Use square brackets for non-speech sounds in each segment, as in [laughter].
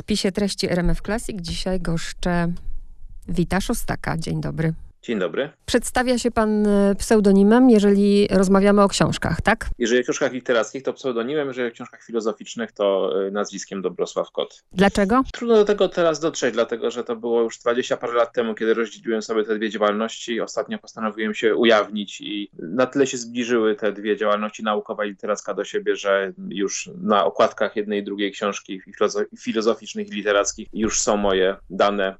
spisie treści RMF Classic dzisiaj goszczę Wita Szostaka. Dzień dobry. Dzień dobry. Przedstawia się pan e, pseudonimem, jeżeli rozmawiamy o książkach, tak? Jeżeli o książkach literackich, to pseudonimem, jeżeli o książkach filozoficznych, to e, nazwiskiem Dobrosław Kot. Dlaczego? Trudno do tego teraz dotrzeć, dlatego że to było już 20 parę lat temu, kiedy rozdzieliłem sobie te dwie działalności. Ostatnio postanowiłem się ujawnić i na tyle się zbliżyły te dwie działalności naukowa i literacka do siebie, że już na okładkach jednej i drugiej książki filozoficznych i literackich już są moje dane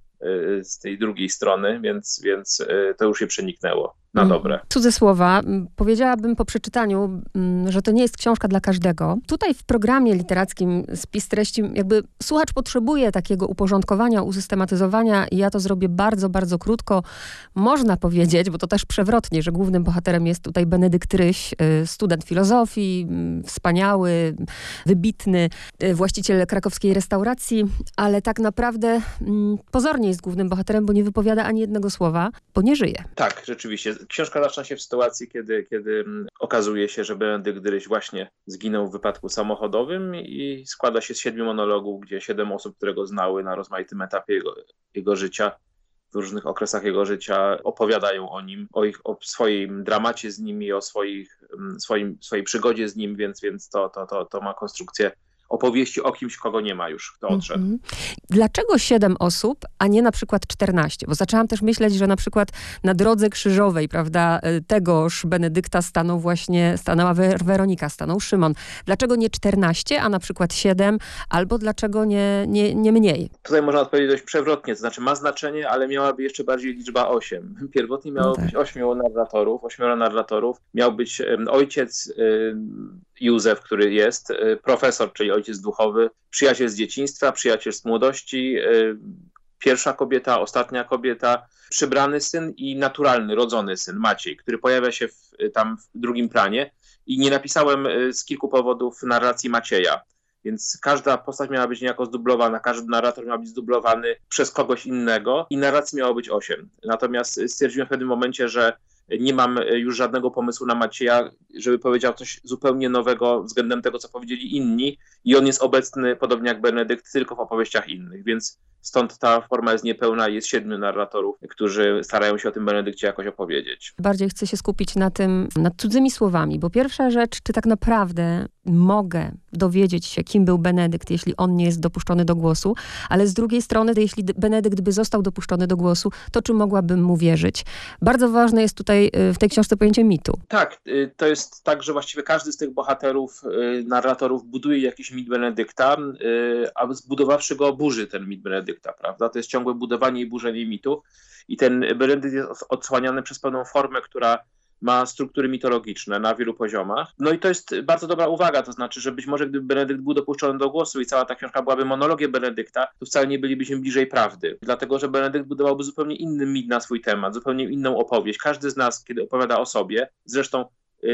z tej drugiej strony, więc, więc y, to już się przeniknęło na mm. dobre. Cudze słowa. Powiedziałabym po przeczytaniu, że to nie jest książka dla każdego. Tutaj w programie literackim spis treści, jakby słuchacz potrzebuje takiego uporządkowania, usystematyzowania i ja to zrobię bardzo, bardzo krótko. Można powiedzieć, bo to też przewrotnie, że głównym bohaterem jest tutaj Benedykt Ryś, y, student filozofii, wspaniały, wybitny, y, właściciel krakowskiej restauracji, ale tak naprawdę pozornie jest głównym bohaterem, bo nie wypowiada ani jednego słowa, bo nie żyje. Tak, rzeczywiście książka zaczyna się w sytuacji, kiedy, kiedy mm, okazuje się, że Benedykt Ryś właśnie zginął w wypadku samochodowym i składa się z siedmiu monologów, gdzie siedem osób, które go znały na rozmaitym etapie jego, jego życia, w różnych okresach jego życia opowiadają o nim, o, ich, o swoim dramacie z nimi, o swoich, mm, swoim, swojej przygodzie z nim, więc, więc to, to, to, to ma konstrukcję opowieści o kimś, kogo nie ma już, kto odszedł. -hmm. Dlaczego 7 osób, a nie na przykład 14? Bo zaczęłam też myśleć, że na przykład na drodze krzyżowej, prawda, y, tegoż Benedykta stanął właśnie, stanęła Weronika, stanął Szymon. Dlaczego nie 14, a na przykład 7, albo dlaczego nie, nie, nie mniej? Tutaj można odpowiedzieć dość przewrotnie, to znaczy ma znaczenie, ale miałaby jeszcze bardziej liczba 8. [laughs] Pierwotnie miało no tak. być 8 narratorów, 8 narratorów. Miał być ojciec Józef, który jest, y, profesor, czyli ojciec duchowy, przyjaciel z dzieciństwa, przyjaciel z młodości, y, pierwsza kobieta, ostatnia kobieta, przybrany syn i naturalny, rodzony syn, Maciej, który pojawia się w, tam w drugim planie. I nie napisałem y, z kilku powodów narracji Macieja. Więc każda postać miała być niejako zdublowana, każdy narrator miał być zdublowany przez kogoś innego i narracji miało być osiem. Natomiast stwierdziłem w pewnym momencie, że nie mam już żadnego pomysłu na Macieja, żeby powiedział coś zupełnie nowego względem tego, co powiedzieli inni. I on jest obecny, podobnie jak Benedykt, tylko w opowieściach innych, więc Stąd ta forma jest niepełna jest siedmiu narratorów, którzy starają się o tym Benedykcie jakoś opowiedzieć. Bardziej chcę się skupić na tym, nad cudzymi słowami, bo pierwsza rzecz, czy tak naprawdę mogę dowiedzieć się, kim był Benedykt, jeśli on nie jest dopuszczony do głosu, ale z drugiej strony, jeśli Benedykt by został dopuszczony do głosu, to czy mogłabym mu wierzyć? Bardzo ważne jest tutaj y, w tej książce pojęcie mitu. Tak, y, to jest tak, że właściwie każdy z tych bohaterów, y, narratorów buduje jakiś mit Benedykta, a zbudowawszy go burzy ten mit Benedykta Benedykta, prawda? To jest ciągłe budowanie i burzenie mitu i ten Benedykt jest odsłaniany przez pewną formę, która ma struktury mitologiczne na wielu poziomach. No i to jest bardzo dobra uwaga, to znaczy, że być może gdyby Benedykt był dopuszczony do głosu i cała ta książka byłaby monologiem Benedykta, to wcale nie bylibyśmy bliżej prawdy. Dlatego, że Benedykt budowałby zupełnie inny mit na swój temat, zupełnie inną opowieść. Każdy z nas, kiedy opowiada o sobie, zresztą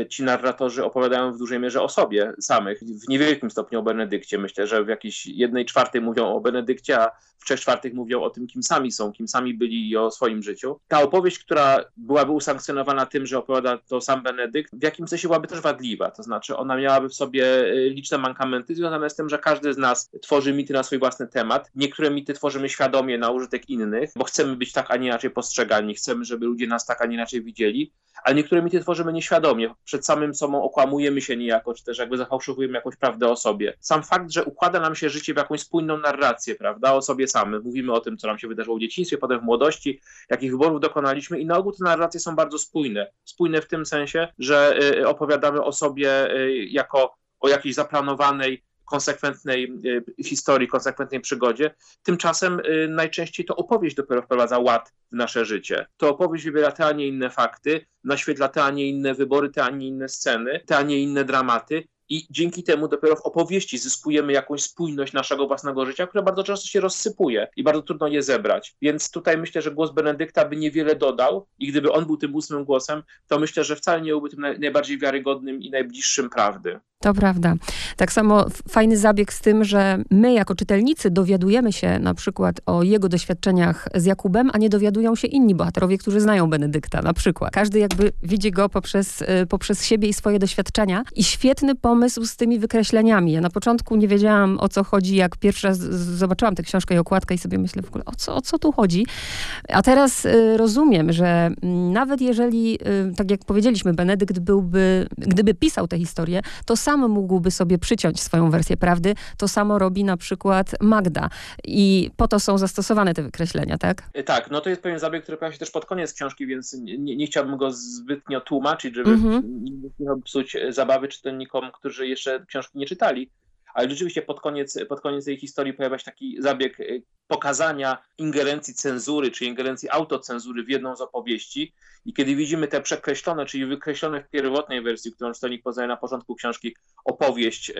ci narratorzy opowiadają w dużej mierze o sobie samych, w niewielkim stopniu o Benedykcie. Myślę, że w jakiejś jednej czwartej mówią o Benedykcie, a w trzech czwartych mówią o tym, kim sami są, kim sami byli i o swoim życiu. Ta opowieść, która byłaby usankcjonowana tym, że opowiada to sam Benedykt, w jakimś sensie byłaby też wadliwa. To znaczy, ona miałaby w sobie y, liczne mankamenty związane z tym, że każdy z nas tworzy mity na swój własny temat. Niektóre mity tworzymy świadomie na użytek innych, bo chcemy być tak, a nie inaczej postrzegani, chcemy, żeby ludzie nas tak, a nie inaczej widzieli, ale niektóre mity tworzymy nieświadomie przed samym sobą okłamujemy się niejako, czy też jakby zafałszowujemy jakąś prawdę o sobie. Sam fakt, że układa nam się życie w jakąś spójną narrację, prawda, o sobie samym. Mówimy o tym, co nam się wydarzyło w dzieciństwie, potem w młodości, jakich wyborów dokonaliśmy i na ogół te narracje są bardzo spójne. Spójne w tym sensie, że y, opowiadamy o sobie y, jako o jakiejś zaplanowanej, konsekwentnej y, historii, konsekwentnej przygodzie. Tymczasem y, najczęściej to opowieść dopiero wprowadza ład w nasze życie. To opowieść wybiera te, a nie inne fakty, naświetla te, a nie inne wybory, te, a nie inne sceny, te, a nie inne dramaty i dzięki temu dopiero w opowieści zyskujemy jakąś spójność naszego własnego życia, które bardzo często się rozsypuje i bardzo trudno je zebrać. Więc tutaj myślę, że głos Benedykta by niewiele dodał i gdyby on był tym ósmym głosem, to myślę, że wcale nie byłby tym najbardziej wiarygodnym i najbliższym prawdy. To prawda. Tak samo fajny zabieg z tym, że my jako czytelnicy dowiadujemy się na przykład o jego doświadczeniach z Jakubem, a nie dowiadują się inni bohaterowie, którzy znają Benedykta na przykład. Każdy jakby widzi go poprzez, y, poprzez siebie i swoje doświadczenia. I świetny pomysł z tymi wykreśleniami. Ja na początku nie wiedziałam o co chodzi, jak pierwszy raz zobaczyłam tę książkę i okładkę i sobie myślę w ogóle o co, o co tu chodzi. A teraz y, rozumiem, że mm, nawet jeżeli, y, tak jak powiedzieliśmy, Benedykt byłby, gdyby pisał tę historię, to sam mógłby sobie przyciąć swoją wersję prawdy. To samo robi na przykład Magda. I po to są zastosowane te wykreślenia, tak? E, tak, no to jest pewien zabieg, który pojawia się też pod koniec książki, więc nie, nie chciałbym go zbytnio tłumaczyć, żeby mm -hmm. nie psuć zabawy czytelnikom, którzy jeszcze książki nie czytali ale rzeczywiście pod koniec, pod koniec tej historii pojawia się taki zabieg y, pokazania ingerencji cenzury, czy ingerencji autocenzury w jedną z opowieści. I kiedy widzimy te przekreślone, czyli wykreślone w pierwotnej wersji, którą czytelnik poznaje na początku książki, opowieść, y,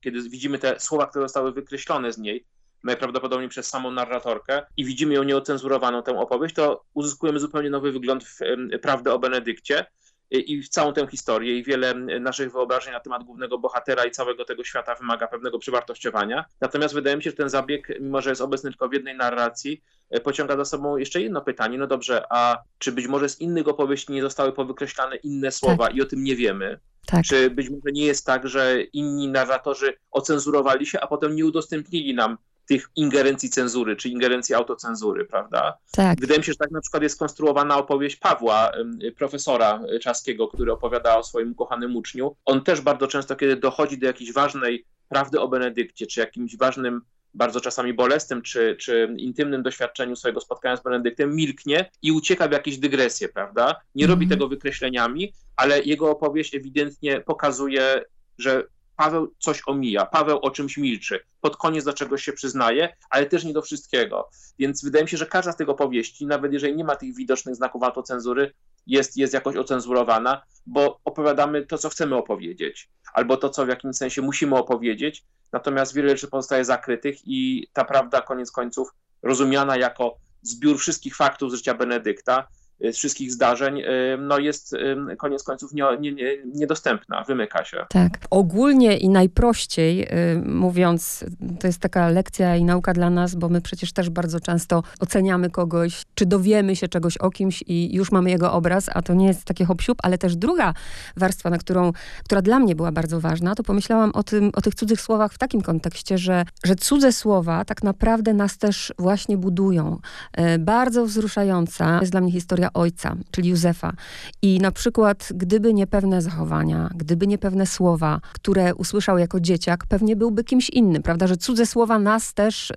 kiedy widzimy te słowa, które zostały wykreślone z niej, najprawdopodobniej przez samą narratorkę i widzimy ją nieocenzurowaną, tę opowieść, to uzyskujemy zupełnie nowy wygląd w prawdę o Benedykcie i w całą tę historię i wiele naszych wyobrażeń na temat głównego bohatera i całego tego świata wymaga pewnego przewartościowania. Natomiast wydaje mi się, że ten zabieg, mimo że jest obecny tylko w jednej narracji, e, pociąga za sobą jeszcze jedno pytanie. No dobrze, a czy być może z innych opowieści nie zostały powykreślane inne słowa tak. i o tym nie wiemy? Tak. Czy być może nie jest tak, że inni narratorzy ocenzurowali się, a potem nie udostępnili nam tych ingerencji cenzury, czy ingerencji autocenzury, prawda? Tak. Wydaje mi się, że tak na przykład jest konstruowana opowieść Pawła, profesora czaskiego, który opowiada o swoim ukochanym uczniu. On też bardzo często, kiedy dochodzi do jakiejś ważnej prawdy o Benedykcie, czy jakimś ważnym bardzo czasami bolesnym czy, czy intymnym doświadczeniu swojego spotkania z Benedyktem, milknie i ucieka w jakieś dygresje, prawda? Nie mm. robi mhm. tego wykreśleniami, ale jego opowieść ewidentnie pokazuje, że Paweł coś omija, Paweł o czymś milczy, pod koniec do czegoś się przyznaje, ale też nie do wszystkiego. Więc wydaje mi się, że każda z tych opowieści, nawet jeżeli nie ma tych widocznych znaków autocenzury, jest, jest jakoś ocenzurowana, bo opowiadamy to, co chcemy opowiedzieć, albo to, co w jakimś sensie musimy opowiedzieć, natomiast wiele rzeczy pozostaje zakrytych i ta prawda koniec końców rozumiana jako zbiór wszystkich faktów z życia Benedykta, z wszystkich zdarzeń, no jest koniec końców nie, nie, nie, niedostępna, wymyka się. Tak. Ogólnie i najprościej mówiąc, to jest taka lekcja i nauka dla nas, bo my przecież też bardzo często oceniamy kogoś, czy dowiemy się czegoś o kimś i już mamy jego obraz, a to nie jest takie hop ale też druga warstwa, na którą, która dla mnie była bardzo ważna, to pomyślałam o, tym, o tych cudzych słowach w takim kontekście, że, że cudze słowa tak naprawdę nas też właśnie budują. Bardzo wzruszająca jest dla mnie historia ojca, czyli Józefa. I na przykład, gdyby nie pewne zachowania, gdyby nie pewne słowa, które usłyszał jako dzieciak, pewnie byłby kimś innym, prawda? Że cudze słowa nas też y,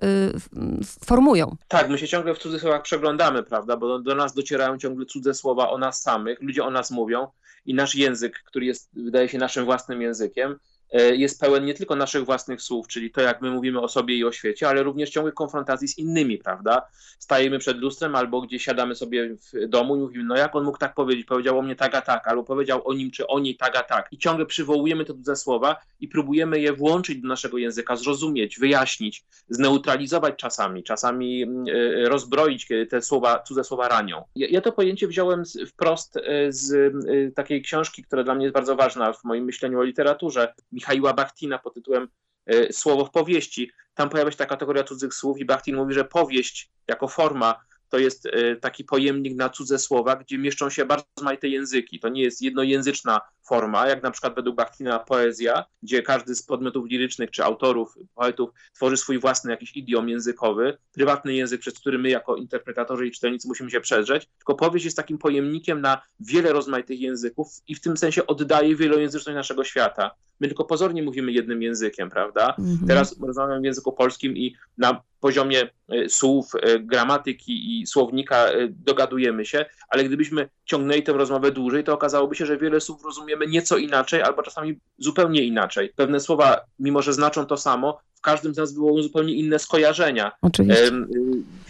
formują. Tak, my się ciągle w cudzych przeglądamy, prawda? Bo do, do nas docierają ciągle cudze słowa o nas samych, ludzie o nas mówią i nasz język, który jest, wydaje się, naszym własnym językiem, jest pełen nie tylko naszych własnych słów, czyli to, jak my mówimy o sobie i o świecie, ale również ciągłych konfrontacji z innymi, prawda? Stajemy przed lustrem albo gdzieś siadamy sobie w domu i mówimy, no jak on mógł tak powiedzieć? Powiedział o mnie tak a tak, albo powiedział o nim czy o niej tak a tak. I ciągle przywołujemy te cudze słowa i próbujemy je włączyć do naszego języka, zrozumieć, wyjaśnić, zneutralizować czasami, czasami mm, e, rozbroić, kiedy te słowa, cudze słowa ranią. Ja, to pojęcie wziąłem wprost e, z takiej książki, która dla mnie jest bardzo ważna w moim myśleniu o literaturze Michaiła Bachtina pod tytułem e, Słowo w powieści. Tam pojawia się ta kategoria cudzych słów i Bachtin mówi, że powieść jako forma to jest e, taki pojemnik na cudze słowa, gdzie mieszczą się bardzo rozmaite języki. To nie jest jednojęzyczna forma, jak na przykład według Bachtina poezja, gdzie każdy z podmiotów lirycznych czy autorów, poetów tworzy swój własny jakiś idiom językowy, prywatny język, przez który my jako interpretatorzy i czytelnicy musimy się przedrzeć. Tylko powieść jest takim pojemnikiem na wiele rozmaitych języków i w tym sensie oddaje wielojęzyczność naszego świata. My tylko pozornie mówimy jednym językiem, prawda? Mhm. Teraz rozmawiam w języku polskim i na poziomie e, słów, e, gramatyki i słownika e, dogadujemy się, ale gdybyśmy ciągnęli tę rozmowę dłużej, to okazałoby się, że wiele słów rozumiemy nieco inaczej, albo czasami zupełnie inaczej. Pewne słowa, mimo że znaczą to samo, w każdym z nas wywołują zupełnie inne skojarzenia. Oczywiście. Y,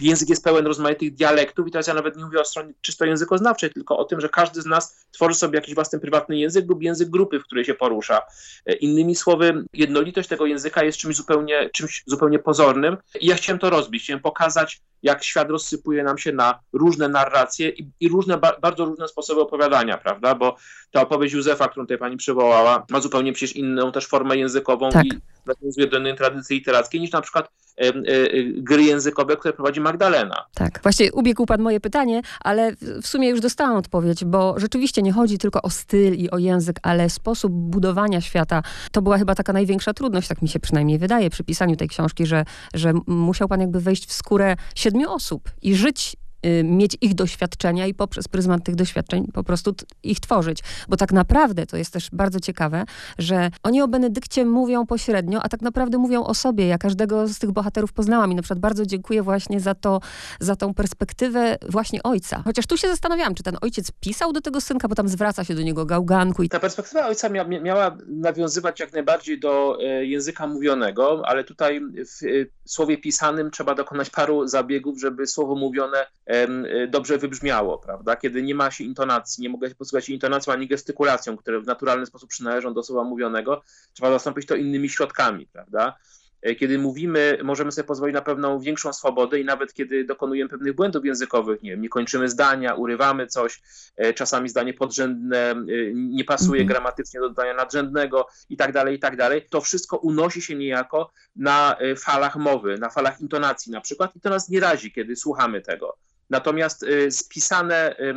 język jest pełen rozmaitych dialektów i teraz ja nawet nie mówię o stronie czysto językoznawczej, tylko o tym, że każdy z nas tworzy sobie jakiś własny prywatny język lub język grupy, w której się porusza. E, innymi słowy, jednolitość tego języka jest czymś zupełnie, czymś zupełnie pozornym i ja chciałem to rozbić, chciałem pokazać, jak świat rozsypuje nam się na różne narracje i, i różne, ba, bardzo różne sposoby opowiadania, prawda? Bo ta opowieść Józefa, którą tutaj pani przywołała, ma zupełnie przecież inną też formę językową Tak. i nawiązuje do innej tradycji literackiej niż na przykład e, e, gry językowe, które prowadzi Magdalena. Tak, właśnie ubiegł pan moje pytanie, ale w- sumie już dostałam odpowiedź, bo rzeczywiście nie chodzi tylko o styl i o język, ale sposób budowania świata. To była chyba taka największa trudność, tak mi się przynajmniej wydaje, przy pisaniu tej książki, że, że musiał pan jakby wejść w skórę siedmiu osób i żyć mieć ich doświadczenia i poprzez pryzmat tych doświadczeń po prostu ich tworzyć. Bo tak naprawdę to jest też bardzo ciekawe, że oni o Benedykcie mówią pośrednio, a tak naprawdę mówią o sobie. Ja każdego z tych bohaterów poznałam i na przykład bardzo dziękuję właśnie za to, za tą perspektywę właśnie ojca. Chociaż tu się zastanawiałam, czy ten ojciec pisał do tego synka, bo tam zwraca się do niego gałganku i Ta perspektywa ojca mia, mia- miała nawiązywać jak najbardziej do e, języka mówionego, ale tutaj w e, słowie pisanym trzeba dokonać paru zabiegów, żeby słowo mówione e, dobrze wybrzmiało, prawda? Kiedy nie ma się intonacji, nie mogę się posługiwać się intonacją ani gestykulacją, które w naturalny sposób przynależą do słowa mówionego, trzeba zastąpić to innymi środkami, prawda? E, Kiedy mówimy, możemy sobie pozwolić na pewną większą swobodę i nawet kiedy dokonujemy pewnych błędów językowych, nie wiem, nie kończymy zdania, urywamy coś, e, czasami zdanie podrzędne e, nie pasuje Mhm. gramatycznie do zdania nadrzędnego i tak dalej, i tak dalej. To wszystko unosi się niejako na e, falach mowy, na falach intonacji na przykład i to nas nie razi, kiedy słuchamy tego. Natomiast e, spisane, e,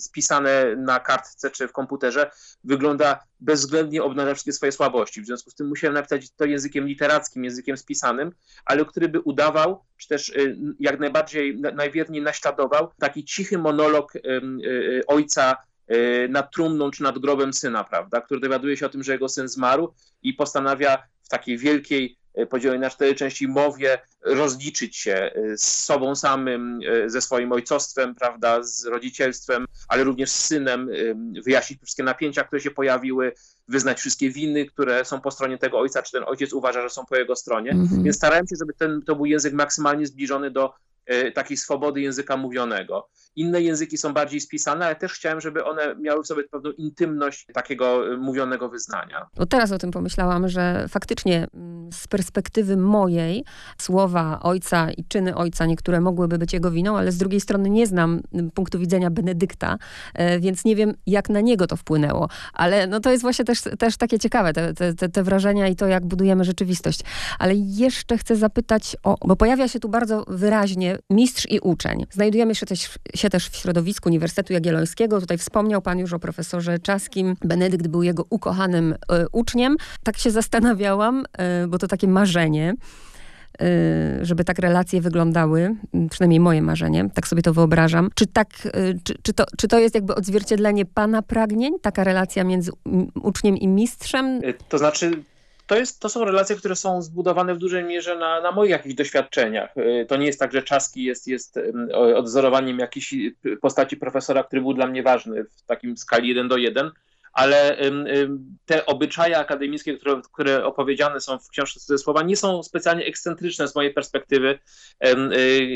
spisane na kartce czy w komputerze wygląda bezwzględnie obnaża wszystkie swoje słabości. W związku z tym musiałem napisać to językiem literackim, językiem spisanym, ale który by udawał, czy też y, jak najbardziej, na- najwierniej naśladował taki cichy monolog y, y, ojca y, nad trumną czy nad grobem syna, prawda, który dowiaduje się o tym, że jego syn zmarł i postanawia w takiej wielkiej, y, podzielonej na cztery części mowie rozliczyć się y, z sobą samym, y, ze swoim ojcostwem, prawda, z rodzicielstwem, ale również z synem, y, wyjaśnić wszystkie napięcia, które się pojawiły, wyznać wszystkie winy, które są po stronie tego ojca, czy ten ojciec uważa, że są po jego stronie. Mhm. Więc starałem się, żeby ten, to był język maksymalnie zbliżony do takiej swobody języka mówionego. Inne języki są bardziej spisane, ale też chciałem, żeby one miały w sobie pewną intymność takiego e, mówionego wyznania. Bo teraz o tym pomyślałam, że faktycznie mm, z perspektywy mojej słowa ojca i czyny ojca niektóre mogłyby być jego winą, ale z drugiej strony nie znam mm, punktu widzenia Benedykta, e, więc nie wiem, jak na niego to wpłynęło. Ale no to jest właśnie też, też takie ciekawe, te, te, te wrażenia i to, jak budujemy rzeczywistość. Ale jeszcze chcę zapytać o, bo pojawia się tu bardzo wyraźnie mistrz i uczeń. Znajdujemy się też, się też w środowisku Uniwersytetu Jagiellońskiego. Tutaj wspomniał pan już o profesorze Czaskim. Benedykt był jego ukochanym e, uczniem. Tak się zastanawiałam, e, bo to takie marzenie, e, żeby tak relacje wyglądały, przynajmniej moje marzenie, tak sobie to wyobrażam. Czy, tak, czy, czy, to, czy to jest jakby odzwierciedlenie pana pragnień, taka relacja między uczniem i mistrzem? To znaczy, to, jest, to są relacje, które są zbudowane w dużej mierze na, na moich jakichś doświadczeniach. E, To nie jest tak, że Czaski jest, jest em, o- odwzorowaniem jakiejś e, postaci profesora, który był dla mnie ważny w takim skali 1 do 1, ale te obyczaje akademickie, które, które opowiedziane są w książce ze słowa, nie są specjalnie ekscentryczne z mojej perspektywy y,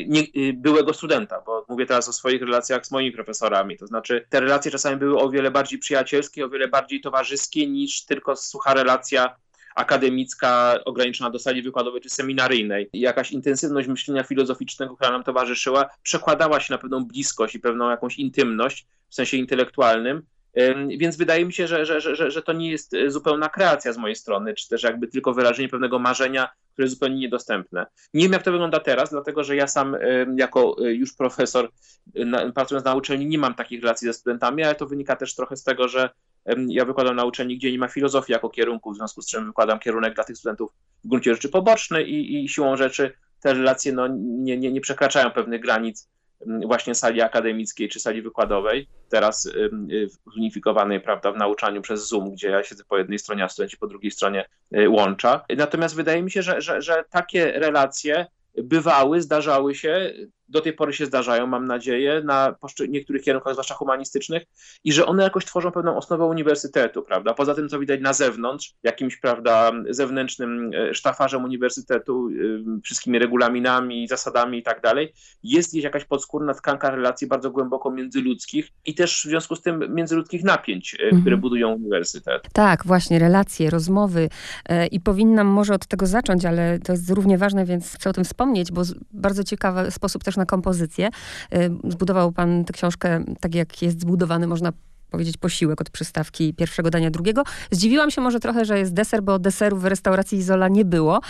nie, y, byłego studenta, bo mówię teraz o swoich relacjach z moimi profesorami. To znaczy, te relacje czasami były o wiele bardziej przyjacielskie, o wiele bardziej towarzyskie niż tylko sucha relacja akademicka ograniczona do sali wykładowej czy seminaryjnej. Jakaś intensywność myślenia filozoficznego, która nam towarzyszyła, przekładała się na pewną bliskość i pewną jakąś intymność w sensie intelektualnym. Ym, Więc wydaje mi się, że, że, że, że- to nie jest e, zupełna kreacja z mojej strony, czy też jakby tylko wyrażenie pewnego marzenia, które jest zupełnie niedostępne. Nie wiem, jak to wygląda teraz, dlatego że ja sam jako y, już profesor, pracując na uczelni, nie mam takich relacji ze studentami, ale to wynika też trochę z tego, że ja wykładam na uczelni, gdzie nie ma filozofii jako kierunku, w związku z czym wykładam kierunek dla tych studentów w gruncie rzeczy poboczny i, i siłą rzeczy te relacje no, nie, nie, nie przekraczają pewnych granic właśnie sali akademickiej czy sali wykładowej, teraz ym, y, zunifikowanej prawda, w nauczaniu przez Zoom, gdzie ja siedzę po jednej stronie, a studenci po drugiej stronie y, łącza. Natomiast wydaje mi się, że, że, że takie relacje bywały, zdarzały się do tej pory się zdarzają, mam nadzieję, na niektórych kierunkach, zwłaszcza humanistycznych, i że one jakoś tworzą pewną osnowę uniwersytetu, prawda? Poza tym, co widać na zewnątrz, jakimś, prawda, zewnętrznym e, sztafarzem uniwersytetu, e, wszystkimi regulaminami, zasadami i tak dalej, jest gdzieś jakaś podskórna tkanka relacji bardzo głęboko międzyludzkich i też w związku z tym międzyludzkich napięć, e, mhm. które budują uniwersytet. Tak, właśnie, relacje, rozmowy i powinnam może od tego zacząć, ale to jest równie ważne, więc chcę o tym wspomnieć, bo bardzo ciekawy sposób też na kompozycję. Zbudował pan tę książkę tak, jak jest zbudowany, można powiedzieć, posiłek od przystawki pierwszego dania drugiego. Zdziwiłam się może trochę, że jest deser, bo deseru w restauracji Izola nie było,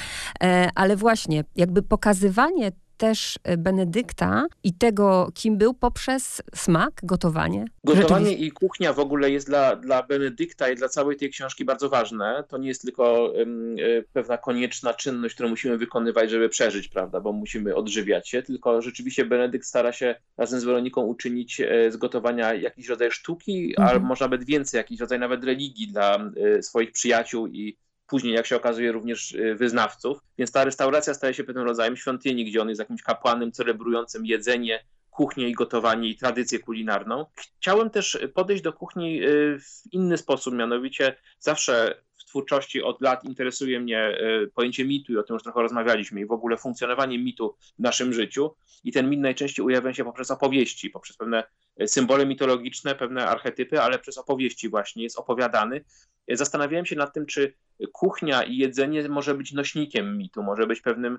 e, ale właśnie jakby pokazywanie też e, Benedykta i tego, kim był, poprzez smak, gotowanie. Gotowanie i kuchnia w ogóle jest dla, dla Benedykta i dla całej tej książki bardzo ważne. To nie jest tylko um, pewna konieczna czynność, którą musimy wykonywać, żeby przeżyć, prawda, bo musimy odżywiać się, tylko rzeczywiście Benedykt stara się razem z Weroniką uczynić e, z gotowania jakiś rodzaj sztuki, mhm. albo może nawet więcej, jakiś rodzaj nawet religii dla swoich przyjaciół i później, jak się okazuje, również y, wyznawców. Więc ta restauracja staje się pewnym rodzajem świątyni, gdzie on jest jakimś kapłanem celebrującym jedzenie, kuchnię i gotowanie i tradycję kulinarną. Chciałem też podejść do kuchni y, w inny sposób, mianowicie zawsze w twórczości od lat interesuje mnie y, pojęcie mitu i o tym już trochę rozmawialiśmy i w ogóle funkcjonowanie mitu w naszym życiu. I ten mit najczęściej ujawnia się poprzez opowieści, poprzez pewne symbole mitologiczne, pewne archetypy, ale przez opowieści właśnie jest opowiadany. Zastanawiałem się nad tym, czy kuchnia i jedzenie może być nośnikiem mitu, może być pewnym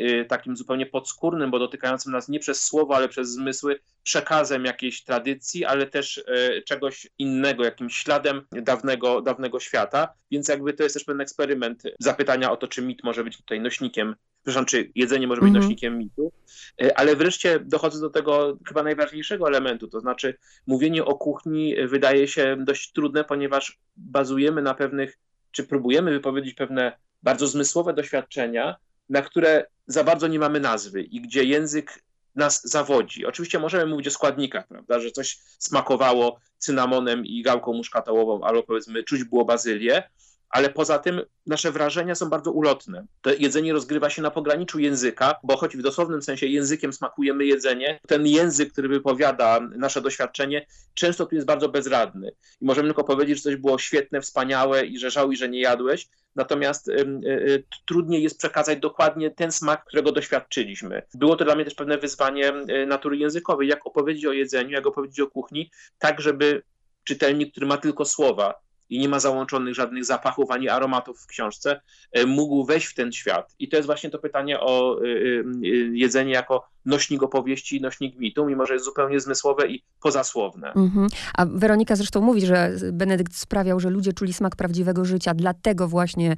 y, takim zupełnie podskórnym, bo dotykającym nas nie przez słowo, ale przez zmysły, przekazem jakiejś tradycji, ale też e, czegoś innego, jakimś śladem dawnego, dawnego świata. Więc jakby to jest też pewien eksperyment zapytania o to, czy mit może być tutaj nośnikiem, przepraszam, czy jedzenie może być mm -hmm. nośnikiem mitu. E, ale wreszcie dochodzę do tego chyba najważniejszego elementu, to znaczy mówienie o kuchni wydaje się dość trudne, ponieważ bazujemy na pewnych czy próbujemy wypowiedzieć pewne bardzo zmysłowe doświadczenia, na które za bardzo nie mamy nazwy i gdzie język nas zawodzi. Oczywiście możemy mówić o składnikach, prawda, że coś smakowało cynamonem i gałką muszkatołową, albo powiedzmy czuć było bazylię, ale poza tym nasze wrażenia są bardzo ulotne. To jedzenie rozgrywa się na pograniczu języka, bo choć w dosłownym sensie językiem smakujemy jedzenie, ten język, który wypowiada nasze doświadczenie, często tu jest bardzo bezradny. I możemy tylko powiedzieć, że coś było świetne, wspaniałe i że żałuj, że nie jadłeś, natomiast y, y, trudniej jest przekazać dokładnie ten smak, którego doświadczyliśmy. Było to dla mnie też pewne wyzwanie y, natury językowej, jak opowiedzieć o jedzeniu, jak opowiedzieć o kuchni, tak żeby czytelnik, który ma tylko słowa, i nie ma załączonych żadnych zapachów ani aromatów w książce, e, mógł wejść w ten świat. I to jest właśnie to pytanie o e, e, jedzenie jako nośnik opowieści, nośnik mitu, mimo że jest zupełnie zmysłowe i pozasłowne. Mhm. A Weronika zresztą mówi, że Benedykt sprawiał, że ludzie czuli smak prawdziwego życia, dlatego właśnie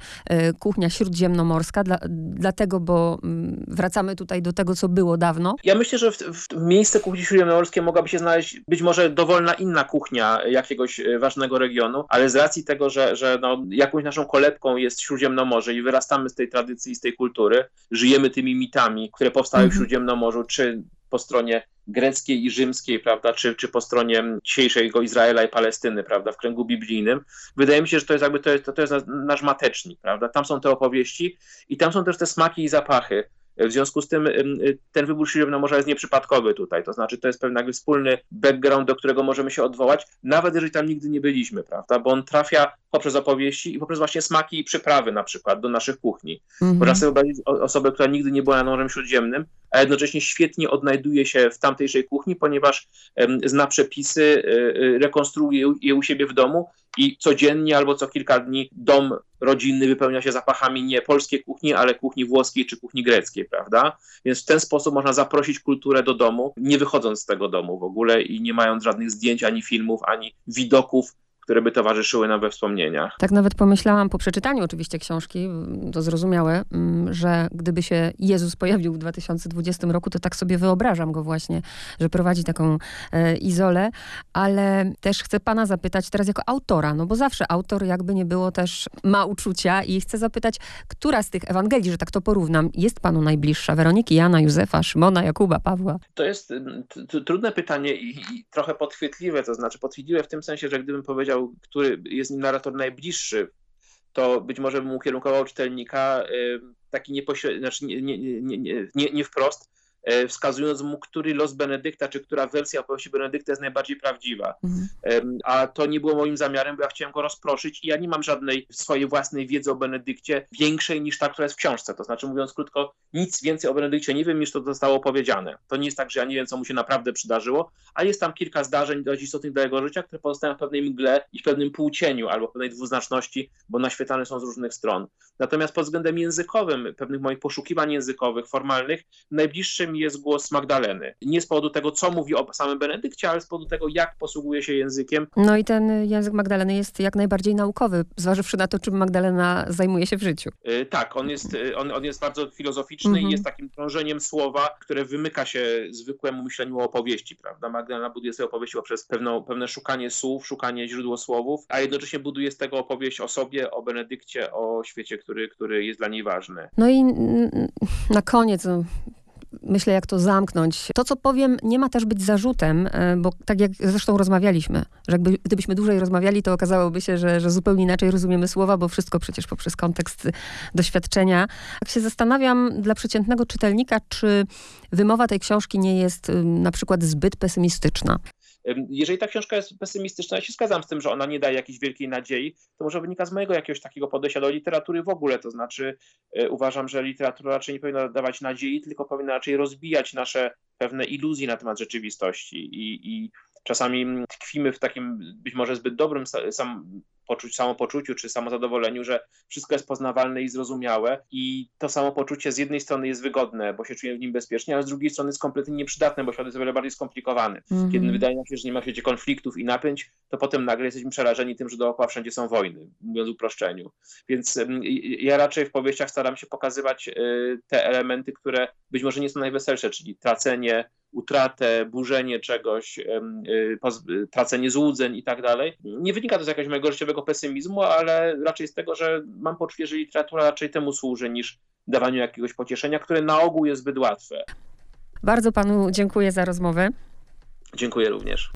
kuchnia śródziemnomorska, dla, dlatego, bo mm, wracamy tutaj do tego, co było dawno. Ja myślę, że w, w miejsce kuchni śródziemnomorskiej mogłaby się znaleźć być może dowolna inna kuchnia jakiegoś ważnego regionu, ale z racji tego, że, że no, jakąś naszą kolebką jest Śródziemnomorze i wyrastamy z tej tradycji, z tej kultury, żyjemy tymi mitami, które powstały w mhm. Czy po stronie greckiej i rzymskiej, prawda, czy, czy po stronie dzisiejszego Izraela i Palestyny, prawda, w kręgu biblijnym. Wydaje mi się, że to jest jakby to jest, to jest nasz matecznik, prawda. Tam są te opowieści i tam są też te smaki i zapachy. W związku z tym ten wybór Śródziemnomorza jest nieprzypadkowy tutaj, to znaczy to jest pewien wspólny background, do którego możemy się odwołać, nawet jeżeli tam nigdy nie byliśmy, prawda, bo on trafia poprzez opowieści i poprzez właśnie smaki i przyprawy na przykład do naszych kuchni. Mm -hmm. Można sobie wyobrazić osobę, która nigdy nie była nad Morzem Śródziemnym, a jednocześnie świetnie odnajduje się w tamtejszej kuchni, ponieważ zna przepisy, y, y, rekonstruuje je u siebie w domu i codziennie albo co kilka dni dom rodzinny wypełnia się zapachami nie polskiej kuchni, ale kuchni włoskiej czy kuchni greckiej, prawda? Więc w ten sposób można zaprosić kulturę do domu, nie wychodząc z tego domu w ogóle i nie mając żadnych zdjęć, ani filmów, ani widoków które by towarzyszyły nam we wspomnieniach. Tak nawet pomyślałam po przeczytaniu oczywiście książki, to zrozumiałe, mm, że gdyby się Jezus pojawił w 2020 roku, to tak sobie wyobrażam go właśnie, że prowadzi taką e, izolę, ale też chcę pana zapytać teraz jako autora, no bo zawsze autor jakby nie było też ma uczucia i chcę zapytać, która z tych Ewangelii, że tak to porównam, jest panu najbliższa? Weroniki, Jana, Józefa, Szymona, Jakuba, Pawła? To jest trudne pytanie i, i trochę podchwytliwe, to znaczy podchwytliwe w tym sensie, że gdybym powiedział który jest narrator najbliższy, to być może bym ukierunkował czytelnika taki niepośredni, znaczy nie, nie, nie, nie, wprost, wskazując mu, który los Benedykta, czy która wersja opowieści Benedykta jest najbardziej prawdziwa. Mhm. A to nie było moim zamiarem, bo ja chciałem go rozproszyć i ja nie mam żadnej swojej własnej wiedzy o Benedykcie większej niż ta, która jest w książce. To znaczy, mówiąc krótko, nic więcej o Benedykcie nie wiem, niż to zostało powiedziane. To nie jest tak, że ja nie wiem, co mu się naprawdę przydarzyło, ale jest tam kilka zdarzeń dość istotnych dla jego życia, które pozostają w pewnej mgle i w pewnym półcieniu albo w pewnej dwuznaczności, bo naświetlane są z różnych stron. Natomiast pod względem językowym, pewnych moich poszukiwań językowych, formalnych, najbliższym jest głos Magdaleny. Nie z powodu tego, co mówi o samym Benedykcie, ale z powodu tego, jak posługuje się językiem. No i ten język Magdaleny jest jak najbardziej naukowy, zważywszy na to, czym Magdalena zajmuje się w życiu. Yy, tak, on jest, yy, on, on jest bardzo filozoficzny mm -hmm. i mhm. jest takim krążeniem słowa, które wymyka się zwykłemu myśleniu o opowieści, prawda? Magdalena buduje sobie opowieści poprzez pewną, pewne szukanie słów, szukanie źródło słowów, a jednocześnie buduje z tego opowieść o sobie, o Benedykcie, o świecie, który, który jest dla niej ważny. No i na koniec, no, myślę, jak to zamknąć. To, co powiem, nie ma też być zarzutem, e, bo tak jak zresztą rozmawialiśmy, że jakby, gdybyśmy dłużej rozmawiali, to okazałoby się, że, że zupełnie inaczej rozumiemy słowa, bo wszystko przecież poprzez kontekst doświadczenia. Jak się zastanawiam dla przeciętnego czytelnika, czy wymowa tej książki nie jest na przykład zbyt pesymistyczna. Jeżeli ta książka jest pesymistyczna, ja się zgadzam z tym, że ona nie daje jakiejś wielkiej nadziei, to może wynika z mojego jakiegoś takiego podejścia do literatury w ogóle. To znaczy, e, uważam, że literatura raczej nie powinna dawać nadziei, tylko powinna raczej rozbijać nasze pewne iluzje na temat rzeczywistości. I, i czasami tkwimy w takim być może zbyt dobrym sam, poczuć, samopoczuciu czy samozadowoleniu, że wszystko jest poznawalne i zrozumiałe i to samopoczucie z jednej strony jest wygodne, bo się czujemy w nim bezpiecznie, ale z drugiej strony jest kompletnie nieprzydatne, bo świat jest o wiele bardziej skomplikowany. Mm -hmm. Kiedy wydaje nam się, że nie ma w świecie konfliktów i napięć, to potem nagle jesteśmy przerażeni tym, że dookoła wszędzie są wojny, mówiąc w uproszczeniu. Więc ja raczej w powieściach staram się pokazywać y, te elementy, które być może nie są najweselsze, czyli tracenie, utratę, burzenie czegoś, y, tracenie złudzeń i tak dalej. Nie wynika to z jakiegoś mojego życiowego pesymizmu, ale raczej z tego, że mam poczucie, że literatura raczej temu służy niż dawaniu jakiegoś pocieszenia, które na ogół jest zbyt łatwe. Bardzo panu dziękuję za rozmowę. Dziękuję również.